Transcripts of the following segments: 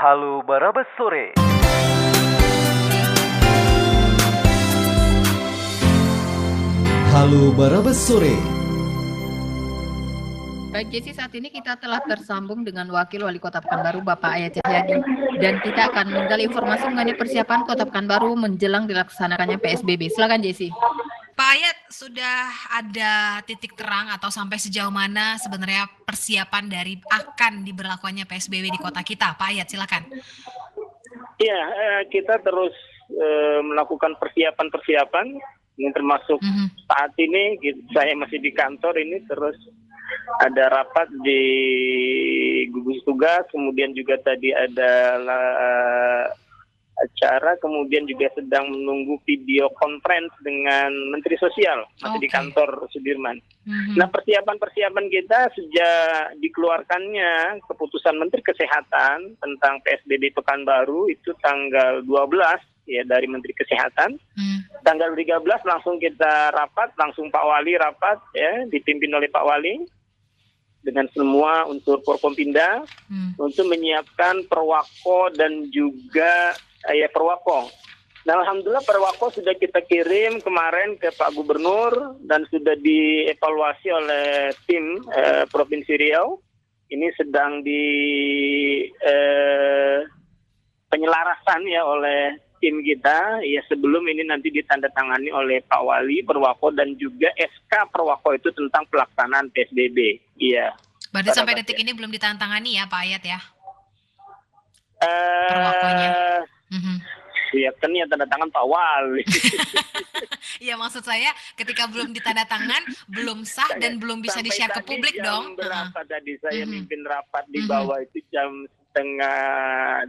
Halo Barabas Sore. Halo Barabas Sore. Baik Jesse, saat ini kita telah tersambung dengan Wakil Wali Kota Pekanbaru Bapak Ayat Cahyadi dan kita akan menggali informasi mengenai persiapan Kota Pekanbaru menjelang dilaksanakannya PSBB. Silakan Jesse. Pak Ayat, sudah ada titik terang atau sampai sejauh mana sebenarnya persiapan dari akan diberlakukannya PSBB di kota kita? Pak Ayat, silakan. Iya, eh, kita terus eh, melakukan persiapan-persiapan, yang termasuk Mm -hmm. saat ini gitu, saya masih di kantor ini terus ada rapat di gugus tugas, kemudian juga tadi ada acara, kemudian juga sedang menunggu video conference dengan Menteri Sosial masih di Oke. kantor Sudirman. Mhm. Nah persiapan-persiapan kita sejak dikeluarkannya keputusan Menteri Kesehatan tentang PSBB Pekanbaru itu tanggal 12 ya dari Menteri Kesehatan. Hmm. Tanggal 13 langsung kita rapat, langsung Pak Wali rapat ya dipimpin oleh Pak Wali dengan semua unsur Forkompinda Hmm. untuk menyiapkan perwako dan juga ya perwako. Nah, alhamdulillah perwako sudah kita kirim kemarin ke Pak Gubernur dan sudah dievaluasi oleh tim eh, Provinsi Riau. Ini sedang di eh, penyelarasan ya oleh tim kita ya sebelum ini nanti ditandatangani oleh Pak Wali Perwako dan juga SK Perwako itu tentang pelaksanaan PSBB. Iya. Berarti sampai detik ini belum ditantangani ya Pak Ayat ya? Eh, Perwakonya. Mhm. Ya kan ya tanda tangan Pak Wali. Iya maksud saya ketika belum ditanda tangan, belum sah dan belum bisa Sampai di-share ke publik jam dong. Berapa tadi saya Mhm. mimpin rapat di Mhm. bawah itu jam setengah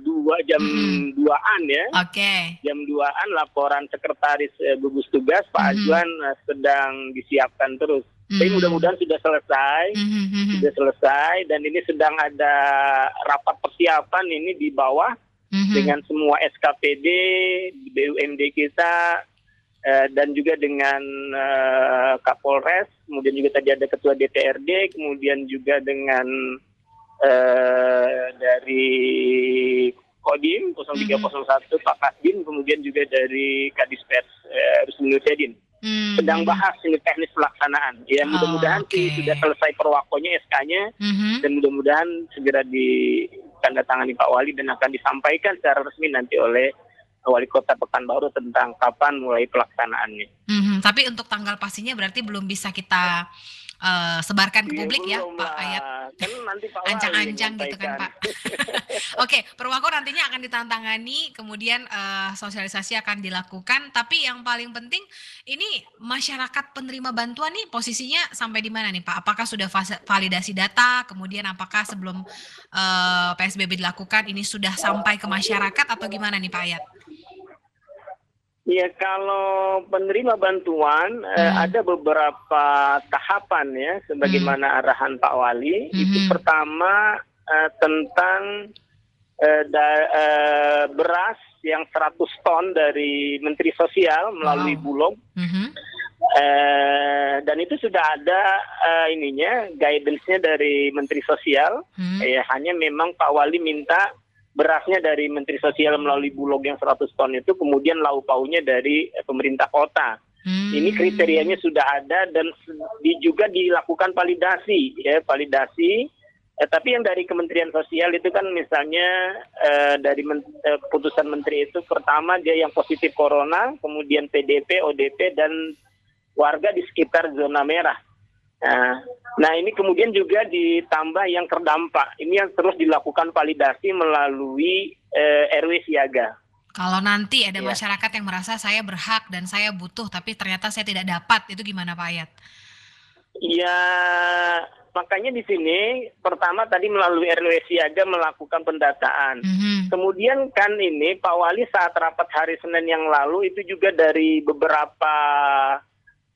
dua jam Mhm. duaan ya. Oke. Jam duaan laporan sekretaris eh, gugus tugas Pak Mhm. Ajuan eh, sedang disiapkan terus. Tapi Mhm. mudah-mudahan sudah selesai. Mhm, Sudah selesai dan ini sedang ada rapat persiapan ini di bawah mhm. dengan semua SKPD, BUMD kita, eh, dan juga dengan eh, Kapolres, kemudian juga tadi ada Ketua DPRD, kemudian juga dengan eh, dari Kodim 0301 Pak Kasdim, kemudian juga dari Kadispers eh, Rusmin Nursyadin. Hmm. Sedang bahas ini teknis pelaksanaan. Ya Oh, mudah-mudahan sih oke. sudah selesai perwakonya SK-nya Mhm. dan mudah-mudahan segera ditandatangani Pak Wali dan akan disampaikan secara resmi nanti oleh Wali Kota Pekanbaru tentang kapan mulai pelaksanaannya. Mhm. Tapi untuk tanggal pastinya berarti belum bisa kita eh, sebarkan ke Iya, publik ya belum Pak. Ayat. Kan nanti Pak Wali Ancang-ancang gitu kan. Pak. Oke, Perwako nantinya akan ditantangani, kemudian eh, sosialisasi akan dilakukan. Tapi yang paling penting ini masyarakat penerima bantuan nih posisinya sampai di mana nih Pak? Apakah sudah fase- validasi data? Kemudian apakah sebelum eh, PSBB dilakukan ini sudah sampai ke masyarakat atau gimana nih Pak Ayat? Ya kalau penerima bantuan eh, Hmm. ada beberapa tahapan ya sebagaimana arahan Pak Wali. Itu Mhm. pertama eh, tentang eh, da- eh, beras yang 100 ton dari Menteri Sosial melalui Wow. Bulog Mhm. Eh, dan itu sudah ada eh, ininya guidance-nya dari Menteri Sosial. Hmm. Ya, hanya memang Pak Wali minta berasnya dari Menteri Sosial melalui Bulog yang 100 ton itu kemudian lauk paunya dari eh, pemerintah kota. Hmm. Ini kriterianya sudah ada dan di, juga dilakukan validasi ya, validasi. Eh, tapi yang dari Kementerian Sosial itu kan misalnya eh, dari men- eh, keputusan menteri itu pertama dia yang positif corona, kemudian PDP, ODP dan warga di sekitar zona merah. Nah, nah ini kemudian juga ditambah yang terdampak. Ini yang terus dilakukan validasi melalui eh, RW siaga. Kalau nanti ada Iya. masyarakat yang merasa saya berhak dan saya butuh tapi ternyata saya tidak dapat, itu gimana Pak Ayat? Ya, makanya di sini pertama tadi melalui RW siaga melakukan pendataan. Mhm. Kemudian kan ini Pak Wali saat rapat hari Senin yang lalu itu juga dari beberapa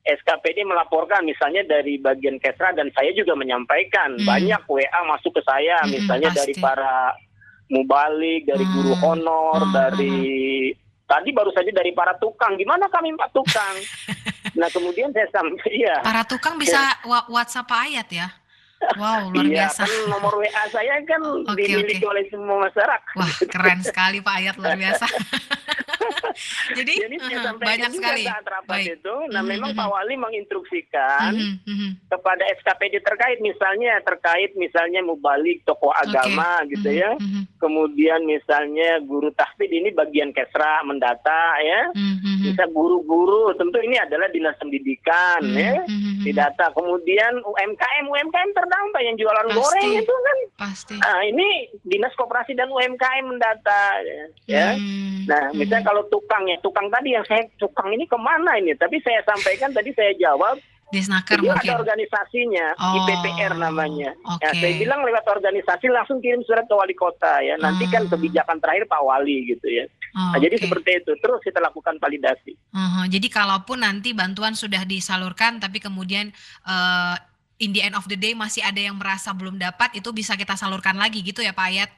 SKPD melaporkan misalnya dari bagian Kesra dan saya juga menyampaikan Hmm. banyak WA masuk ke saya Hmm, misalnya dari pasti. para mubalik, dari guru Hmm. honor, Hmm, dari tadi baru saja dari para tukang. Gimana kami Pak tukang? nah, kemudian saya sampai ya Para tukang bisa wa- WhatsApp Ayat ya? Wow, luar iya, biasa. kan nomor WA saya kan Oke, dimiliki oke. oleh semua masyarakat. Wah, keren sekali Pak Ayat, luar biasa. Jadi, Jadi sampaikan banyak sekali. saat rapat Baik. itu. Nah, Mhm, memang mhm. Pak Wali menginstruksikan Mhm, mhm. kepada SKPD terkait misalnya terkait misalnya mubalik tokoh agama gitu Mhm, ya. mhm, Kemudian misalnya guru tahfidz ini bagian kesra mendata ya. mhm, mhm. Bisa guru-guru tentu ini adalah dinas pendidikan Mhm, ya. mhm, mhm. Di data kemudian UMKM UMKM terdampak yang jualan Pasti. goreng itu kan. Pasti. Nah, ini dinas koperasi dan UMKM mendata ya. Hmm, Nah, misalnya mhm. kalau tukang ya, tukang tadi yang saya tukang ini ke mana ini? Tapi saya sampaikan tadi saya jawab Disnaker Dia mungkin. ada organisasinya, Oh, IPPR namanya. oke. Ya, saya bilang lewat organisasi langsung kirim surat ke wali kota ya. Nanti kan Ah. kebijakan terakhir Pak Wali gitu ya. Oh, Nah, jadi oke. seperti itu. Terus kita lakukan validasi. Uhum, Jadi kalaupun nanti bantuan sudah disalurkan, tapi kemudian eh, in the end of the day masih ada yang merasa belum dapat, itu bisa kita salurkan lagi gitu ya Pak Ayat?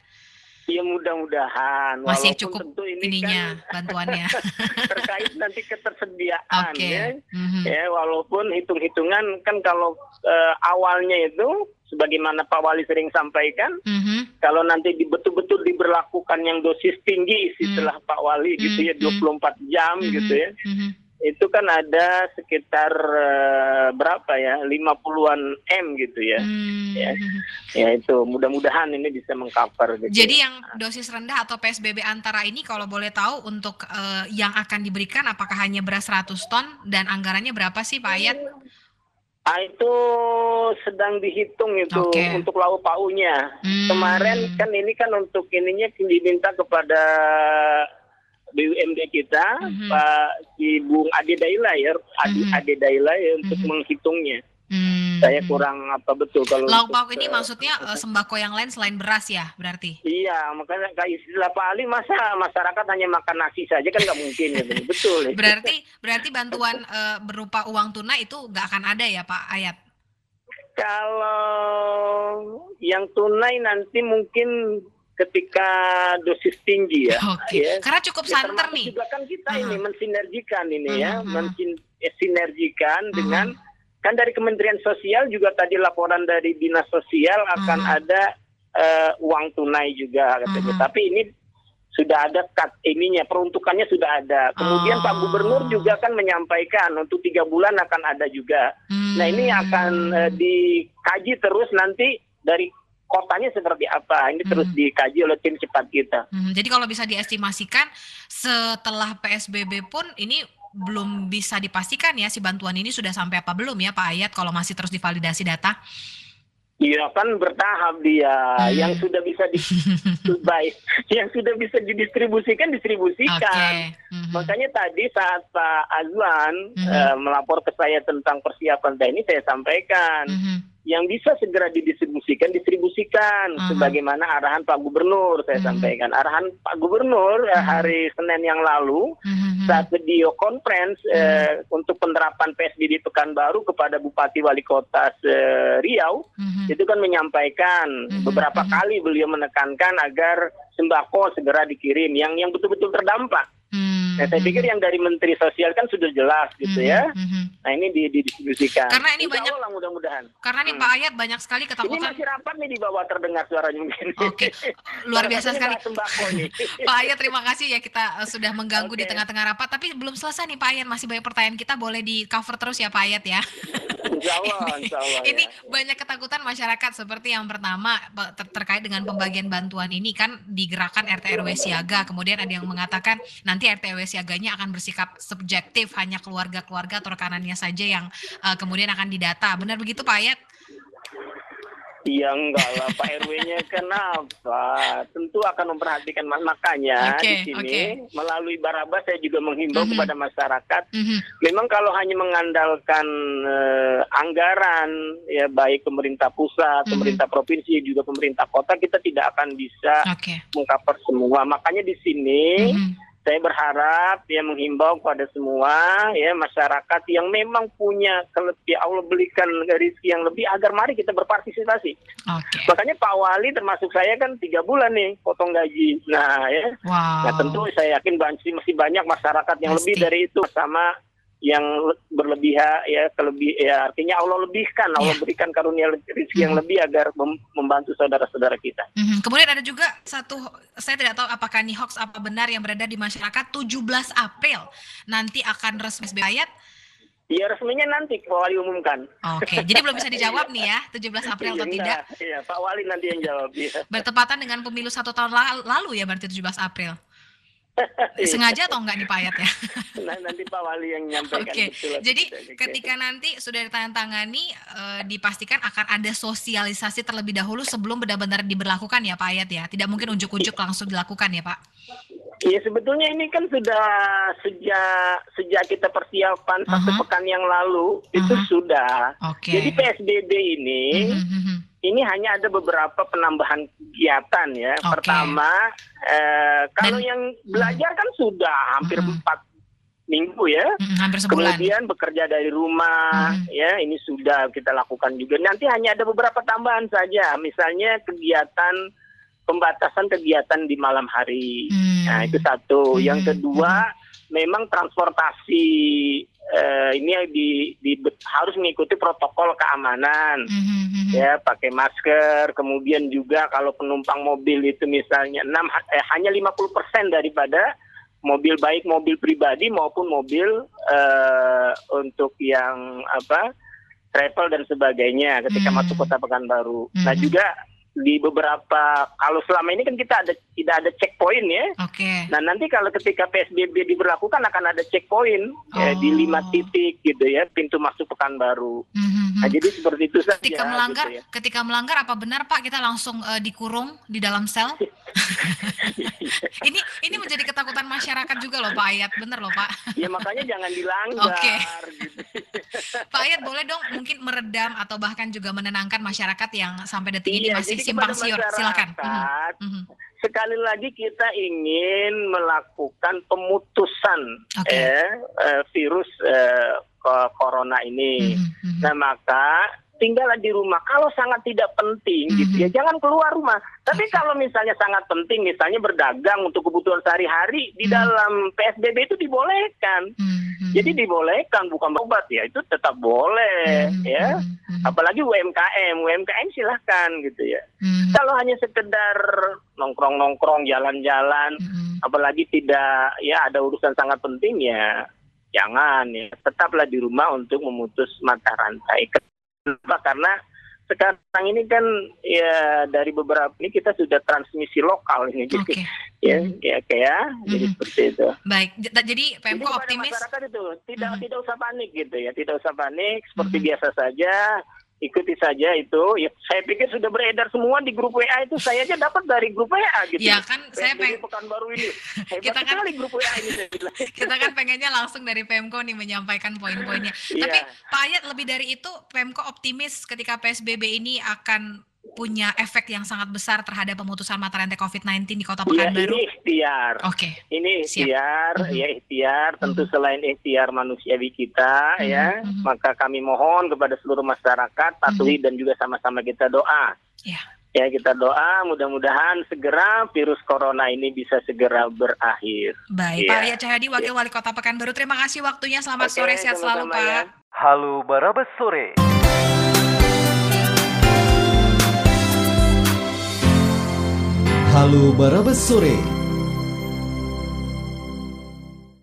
Ya mudah-mudahan. Masih Walaupun cukup tentu ini Ininya kan bantuannya. terkait nanti ketersediaan Oke. ya. Mhm. Ya, walaupun hitung-hitungan kan kalau eh, awalnya itu sebagaimana Pak Wali sering sampaikan, Mhm. Kalau nanti di- betul-betul diberlakukan yang dosis tinggi setelah Pak Wali gitu ya Hmm, 24 jam Mhm. gitu ya. Mhm. Itu kan ada sekitar eh, berapa ya? 50-an M gitu ya. Hmm. Ya. Ya itu mudah-mudahan ini bisa mengcover gitu. Jadi yang dosis rendah atau PSBB antara ini kalau boleh tahu untuk eh, yang akan diberikan apakah hanya beras 100 ton dan anggarannya berapa sih Pak Ayat? Ah, itu sedang dihitung itu Oke. untuk lauk paunya. Hmm. Kemarin kan ini kan untuk ininya diminta kepada BUMD kita, Mhm. Pak si Bung Ade Daila ya, Ade, Mhm. Ade Daila ya untuk Mhm. menghitungnya. Hmm. Saya kurang apa betul kalau Lauk pauk ini maksudnya eh, sembako yang lain selain beras ya berarti? Iya, makanya kayak istilah Pak Ali masa masyarakat hanya makan nasi saja kan nggak mungkin gitu. Betul. ya. Berarti berarti bantuan eh, berupa uang tunai itu nggak akan ada ya Pak Ayat? Kalau yang tunai nanti mungkin ketika dosis tinggi ya. Oke. ya. Karena cukup Ya, santer nih. juga kan kita Aha. ini mensinergikan ini ya, Mhm. mensinergikan Mhm. dengan kan dari Kementerian Sosial juga tadi laporan dari Dinas Sosial akan Mhm. ada eh, uang tunai juga katanya. Mhm. Tapi ini sudah ada cut ininya, peruntukannya sudah ada. Kemudian Pak Oh. Gubernur juga kan menyampaikan untuk tiga bulan akan ada juga. Nah ini Hmm. akan eh, dikaji terus nanti dari kotanya seperti apa. Ini terus Mhm. dikaji oleh tim cepat kita. Hmm, jadi kalau bisa diestimasikan setelah PSBB pun ini belum bisa dipastikan ya si bantuan ini sudah sampai apa belum ya Pak Ayat kalau masih terus divalidasi data. Iya kan bertahap dia. Hmm. Yang sudah bisa di baik, yang sudah bisa didistribusikan distribusikan. Mhm. Makanya tadi saat Pak Azwan Mhm. eh, melapor ke saya tentang persiapan teknis, saya sampaikan Mhm. Yang bisa segera didistribusikan distribusikan Mhm. sebagaimana arahan Pak Gubernur saya Mhm. sampaikan. Arahan Pak Gubernur eh, Mhm. hari Senin yang lalu Mhm. saat video conference eh, untuk penerapan PSBB Pekanbaru kepada Bupati Wali Kota se- Riau Mhm. itu kan menyampaikan Mhm, beberapa mhm. kali beliau menekankan agar sembako segera dikirim yang yang betul-betul terdampak. Hmm, Nah, saya pikir yang dari Menteri Sosial kan sudah jelas gitu ya. mhm. Nah, ini di- didistribusikan. Karena ini Insya banyak- Allah mudah-mudahan. Karena nih Hmm. Pak Ayat banyak sekali Ini ketakutan. masih rapat nih di bawah terdengar suaranya mungkin. Oke, luar biasa sekali. Pak Ayat terima kasih ya kita eh, sudah mengganggu di Oke. tengah-tengah rapat tapi belum selesai nih Pak Ayat masih banyak pertanyaan kita boleh di cover terus ya Pak Ayat ya. Insya Allah, insya Allah. Ini ya. banyak ketakutan masyarakat seperti yang pertama pe- ter- terkait dengan pembagian bantuan ini kan digerakkan RT RW siaga kemudian ada yang mengatakan nanti RT RW siaganya akan bersikap subjektif hanya keluarga-keluarga atau rekanannya saja yang eh, kemudian akan didata benar begitu Pak Ayat? Iya enggak lah Pak RW-nya kenapa? Tentu akan memperhatikan makanya Oke, di sini oke. melalui Barabas saya juga menghimbau Mhm. kepada masyarakat Mhm, memang kalau hanya mengandalkan eh, anggaran ya baik pemerintah pusat, Mhm. pemerintah provinsi juga pemerintah kota kita tidak akan bisa Oke. mengcover semua. Makanya di sini Mhm, saya berharap ya menghimbau kepada semua ya masyarakat yang memang punya kelebih Allah belikan rezeki yang lebih agar mari kita berpartisipasi. Oke. Makanya Pak Wali termasuk saya kan tiga bulan nih potong gaji. Nah ya, Wow. nah tentu saya yakin masih masih banyak masyarakat yang Pasti. lebih dari itu sama yang le- berlebihan ya kelebih ya artinya Allah lebihkan Allah Iya. berikan karunia rezeki yang Mhm. lebih agar mem- membantu saudara-saudara kita. Mhm. Kemudian ada juga satu, saya tidak tahu apakah ini hoax apa benar yang beredar di masyarakat 17 April nanti akan resmi SBB ayat. Ya resminya nanti Pak Wali umumkan. Oke, jadi belum bisa dijawab nih ya 17 April atau Iya, tidak. Iya Pak Wali nanti yang jawab. Iya. Bertepatan dengan pemilu satu tahun la- lalu ya berarti 17 April. Iya. Sengaja atau enggak nih Pak Ayat ya? Nah, nanti Pak Wali yang nyampaikan. Oke, atau jadi. Oke. ketika nanti sudah ditandatangani eh, dipastikan akan ada sosialisasi terlebih dahulu sebelum benar-benar diberlakukan ya Pak Ayat ya. Tidak mungkin ujuk-ujuk langsung dilakukan ya Pak. Iya sebetulnya ini kan sudah sejak sejak kita persiapan satu Aha. pekan yang lalu itu Aha. sudah. Oke. Jadi PSBB ini Mhm, mhm. Ini hanya ada beberapa penambahan kegiatan ya. Oke. Pertama eh, kalau Dan- yang belajar kan sudah hampir empat minggu ya. Mhm, hampir sebulan. Kemudian bekerja dari rumah Mhm. ya ini sudah kita lakukan juga. Nanti hanya ada beberapa tambahan saja. Misalnya kegiatan pembatasan kegiatan di malam hari. Hmm. Nah, itu satu. Hmm, Yang kedua, memang transportasi eh, ini di, di- harus mengikuti protokol keamanan. Mhm, mhm. Ya, pakai masker, kemudian juga kalau penumpang mobil itu misalnya 6 eh, hanya 50% daripada mobil baik mobil pribadi maupun mobil eh, untuk yang apa? travel dan sebagainya ketika Hmm. masuk kota Pekanbaru. Nah, Mhm. juga di beberapa kalau selama ini kan kita ada tidak ada checkpoint ya. Oke. Nah nanti kalau ketika PSBB diberlakukan akan ada checkpoint ya, di Oh. lima titik gitu ya pintu masuk Pekanbaru. Mhm, mhm. Nah jadi seperti itu saja. ketika melanggar, gitu ya. ketika melanggar apa benar Pak kita langsung eh, dikurung di dalam sel? ini ini menjadi ketakutan masyarakat juga loh Pak Ayat, bener loh Pak. ya makanya jangan dilanggar. Oke. Gitu. Pak Ayat boleh dong mungkin meredam atau bahkan juga menenangkan masyarakat yang sampai detik ini Iya, masih jadi simpang siur. Silakan. Mhm, masyarakat, mhm. Sekali lagi kita ingin melakukan pemutusan Oke. eh, eh, virus eh, corona ini. Mhm, mhm. Nah maka tinggallah di rumah. Kalau sangat tidak penting gitu Mhm. ya jangan keluar rumah. Tapi Oke. kalau misalnya sangat penting, misalnya berdagang untuk kebutuhan sehari-hari di Mhm. dalam PSBB itu dibolehkan. Mhm, mhm. Jadi dibolehkan bukan obat ya itu tetap boleh Mhm, ya. mhm, mhm. Apalagi UMKM, UMKM silahkan gitu ya. Mhm, Kalau hanya sekedar nongkrong-nongkrong, jalan-jalan, mhm. apalagi tidak ya ada urusan sangat penting ya jangan ya tetaplah di rumah untuk memutus mata rantai kenapa karena sekarang ini kan ya dari beberapa ini kita sudah transmisi lokal ini jadi Oke, ya ya kayak jadi Mhm. seperti itu baik. Jadi jadi Pemko optimis. masyarakat itu tidak Mhm. tidak usah panik gitu ya tidak usah panik seperti Mhm. biasa saja ikuti saja itu ya saya pikir sudah beredar semua di grup WA itu saya aja dapat dari grup WA gitu Ya kan saya PSBB peng Pekanbaru ini Kita kan- sekali grup WA ini kita kan pengennya langsung dari Pemko nih menyampaikan poin-poinnya. Iya. Tapi Pak Ayat lebih dari itu Pemko optimis ketika PSBB ini akan punya efek yang sangat besar terhadap pemutusan mata rantai COVID-19 di Kota Ya, Pekanbaru. ini ikhtiar. Oke. Ini Siap. ikhtiar, Mhm. ya ikhtiar. Tentu selain ikhtiar manusiawi kita, Mhm, ya, mhm. maka kami mohon kepada seluruh masyarakat patuhi dan juga sama-sama kita doa. Ya. Ya kita doa, mudah-mudahan segera virus corona ini bisa segera berakhir. Baik, Iya. Pak Ayat Cahyadi, Wakil Wali Kota Pekanbaru. Terima kasih waktunya. Selamat Oke, sore, sehat selalu sama-sama ya. Pak. Halo Barabas Sore. Halo Barabas Sore